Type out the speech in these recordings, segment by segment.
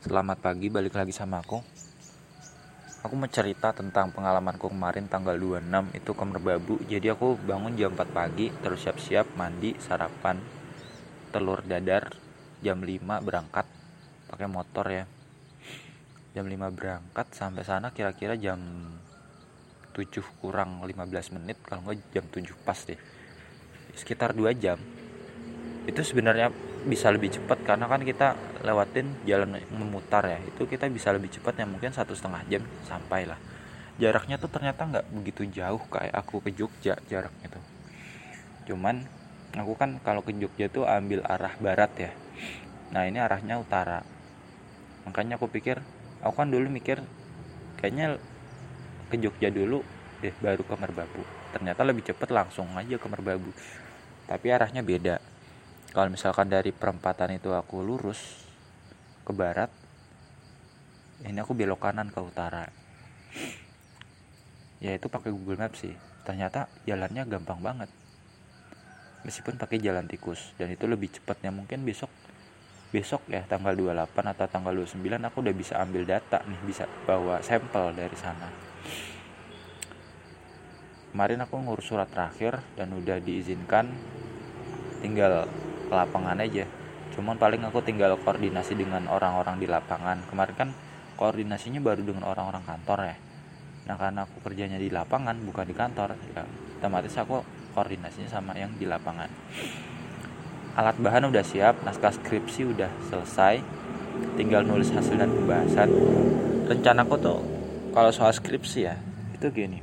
Selamat pagi, balik lagi sama aku. Aku mau cerita tentang pengalamanku kemarin tanggal 26 itu ke Merbabu. Jadi aku bangun jam 4 pagi, terus siap-siap mandi, sarapan, telur dadar, jam 5 berangkat pakai motor ya. Jam 5 berangkat sampai sana kira-kira jam 7 kurang 15 menit kalau nggak jam 7 pas deh. Sekitar 2 jam. Itu sebenarnya bisa lebih cepat karena kan kita lewatin jalan memutar ya. Itu kita bisa lebih cepat ya mungkin satu setengah jam sampai lah. Jaraknya tuh ternyata nggak begitu jauh kayak aku ke Jogja jaraknya tuh cuman aku kan kalau ke Jogja tuh ambil arah barat ya. Nah ini arahnya utara. Makanya aku pikir aku kan dulu mikir kayaknya ke Jogja dulu deh baru ke Merbabu. Ternyata lebih cepat langsung aja ke Merbabu. Tapi arahnya beda kalau misalkan dari perempatan itu aku lurus ke barat ini aku belok kanan ke utara. Ya itu pakai Google Maps sih. Ternyata jalannya gampang banget. Meskipun pakai jalan tikus dan itu lebih cepatnya. Mungkin besok besok ya tanggal 28 atau tanggal 29 aku udah bisa ambil data nih bisa bawa sampel dari sana. Kemarin aku ngurus surat terakhir dan udah diizinkan tinggal ke lapangan aja. Cuman paling aku tinggal koordinasi dengan orang-orang di lapangan. Kemarin kan koordinasinya baru dengan orang-orang kantor ya. Nah karena aku kerjanya di lapangan bukan di kantor ya otomatis aku koordinasinya sama yang di lapangan. Alat bahan udah siap naskah skripsi udah selesai. Tinggal nulis hasil dan pembahasan. Rencanaku tuh kalau soal skripsi ya itu gini.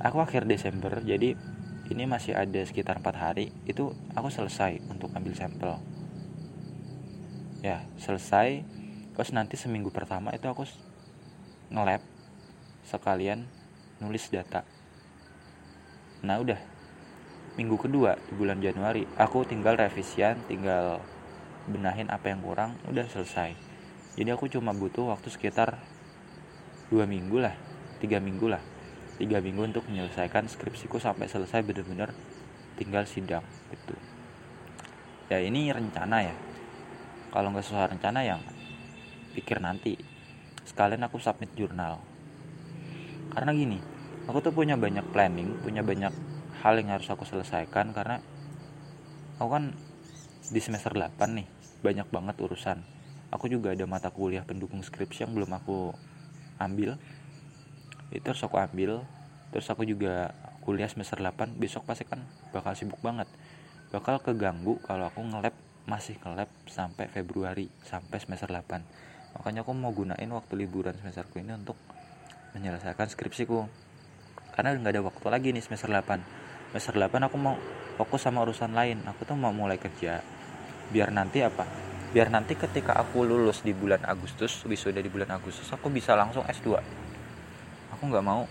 Aku akhir Desember jadi ini masih ada sekitar empat hari itu aku selesai untuk ambil sampel. Ya selesai. Terus nanti seminggu pertama itu aku ngelab sekalian nulis data. Nah udah. Minggu kedua di bulan Januari aku tinggal revisian tinggal benahin apa yang kurang udah selesai. Jadi aku cuma butuh waktu sekitar dua minggu lah tiga minggu lah tiga minggu untuk menyelesaikan skripsiku sampai selesai benar-benar tinggal sidang itu ya ini rencana ya. Kalau nggak sesuai rencana yang pikir nanti. Sekalian aku submit jurnal. Karena gini aku tuh punya banyak planning punya banyak hal yang harus aku selesaikan karena aku kan di semester 8 nih banyak banget urusan. Aku juga ada mata kuliah pendukung skripsi yang belum aku ambil itu harus aku ambil. Terus aku juga kuliah semester 8 besok pasti kan bakal sibuk banget. Bakal keganggu kalau aku ngelab masih ngelab sampai Februari sampai semester 8 makanya aku mau gunain waktu liburan semesterku ini untuk menyelesaikan skripsiku. Karena nggak ada waktu lagi nih semester 8 semester 8 aku mau fokus sama urusan lain. Aku tuh mau mulai kerja. Biar nanti apa? Biar nanti ketika aku lulus di bulan Agustus wisuda di bulan Agustus aku bisa langsung S2 aku nggak mau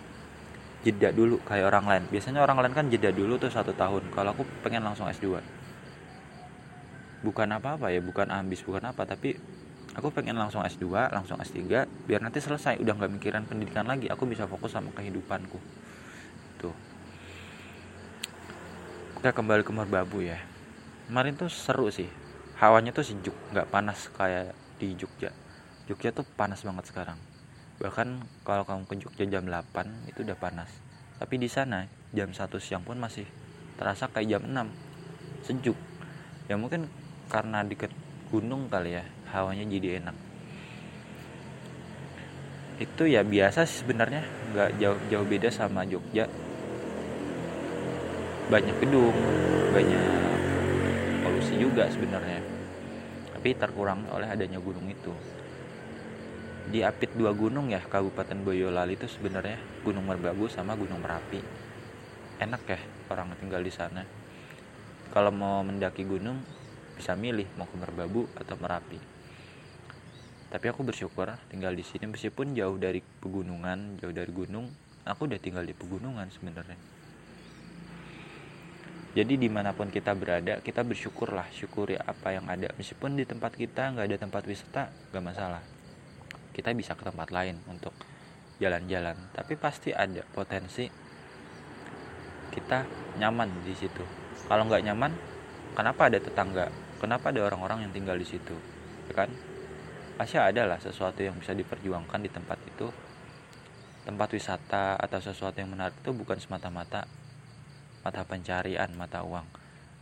jeda dulu kayak orang lain. Biasanya orang lain kan jeda dulu tuh satu tahun. Kalau aku pengen langsung S2 bukan apa-apa ya bukan ambis bukan apa. Tapi aku pengen langsung S2 langsung S3 biar nanti selesai. Udah nggak mikiran pendidikan lagi aku bisa fokus sama kehidupanku. Tuh. Kita kembali ke Merbabu ya. Kemarin tuh seru sih. Hawanya tuh sejuk nggak panas kayak di Jogja. Jogja tuh panas banget sekarang bahkan kalau kamu ke Jogja jam 8 itu udah panas. Tapi di sana jam 1 siang pun masih terasa kayak jam 6 sejuk. Ya mungkin karena deket gunung kali ya hawanya jadi enak. Itu ya biasa sebenarnya. Nggak jauh-jauh beda sama Jogja. Banyak gedung banyak polusi juga sebenarnya. Tapi terkurang oleh adanya gunung itu diapit dua gunung ya Kabupaten Boyolali itu sebenarnya Gunung Merbabu sama Gunung Merapi. Enak ya orang tinggal di sana. Kalau mau mendaki gunung bisa milih mau ke Merbabu atau Merapi. Tapi aku bersyukur tinggal di sini meskipun jauh dari pegunungan jauh dari gunung aku udah tinggal di pegunungan sebenarnya. Jadi di mana pun kita berada kita bersyukurlah syukuri apa yang ada. Meskipun di tempat kita nggak ada tempat wisata nggak masalah kita bisa ke tempat lain untuk jalan-jalan. Tapi pasti ada potensi kita nyaman di situ. Kalau nggak nyaman kenapa ada tetangga? Kenapa ada orang-orang yang tinggal di situ? Ya kan? Pasti ada lah sesuatu yang bisa diperjuangkan di tempat itu. Tempat wisata atau sesuatu yang menarik itu bukan semata-mata mata pencarian mata uang.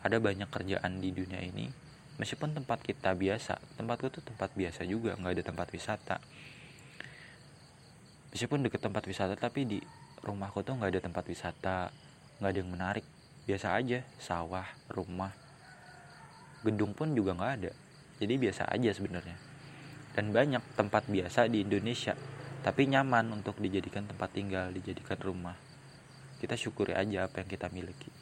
Ada banyak kerjaan di dunia ini meskipun tempat kita biasa tempatku tuh tempat biasa juga nggak ada tempat wisata. Meskipun deket tempat wisata tapi di rumahku tuh nggak ada tempat wisata nggak ada yang menarik. Biasa aja sawah rumah. Gedung pun juga nggak ada. Jadi biasa aja sebenarnya. Dan banyak tempat biasa di Indonesia tapi nyaman untuk dijadikan tempat tinggal dijadikan rumah. Kita syukuri aja apa yang kita miliki